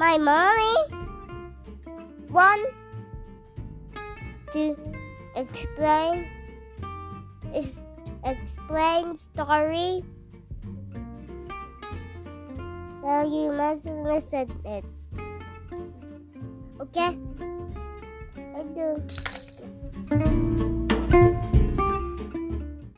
my mommy want to explain explain story. Now you must listen it. Okay? I do.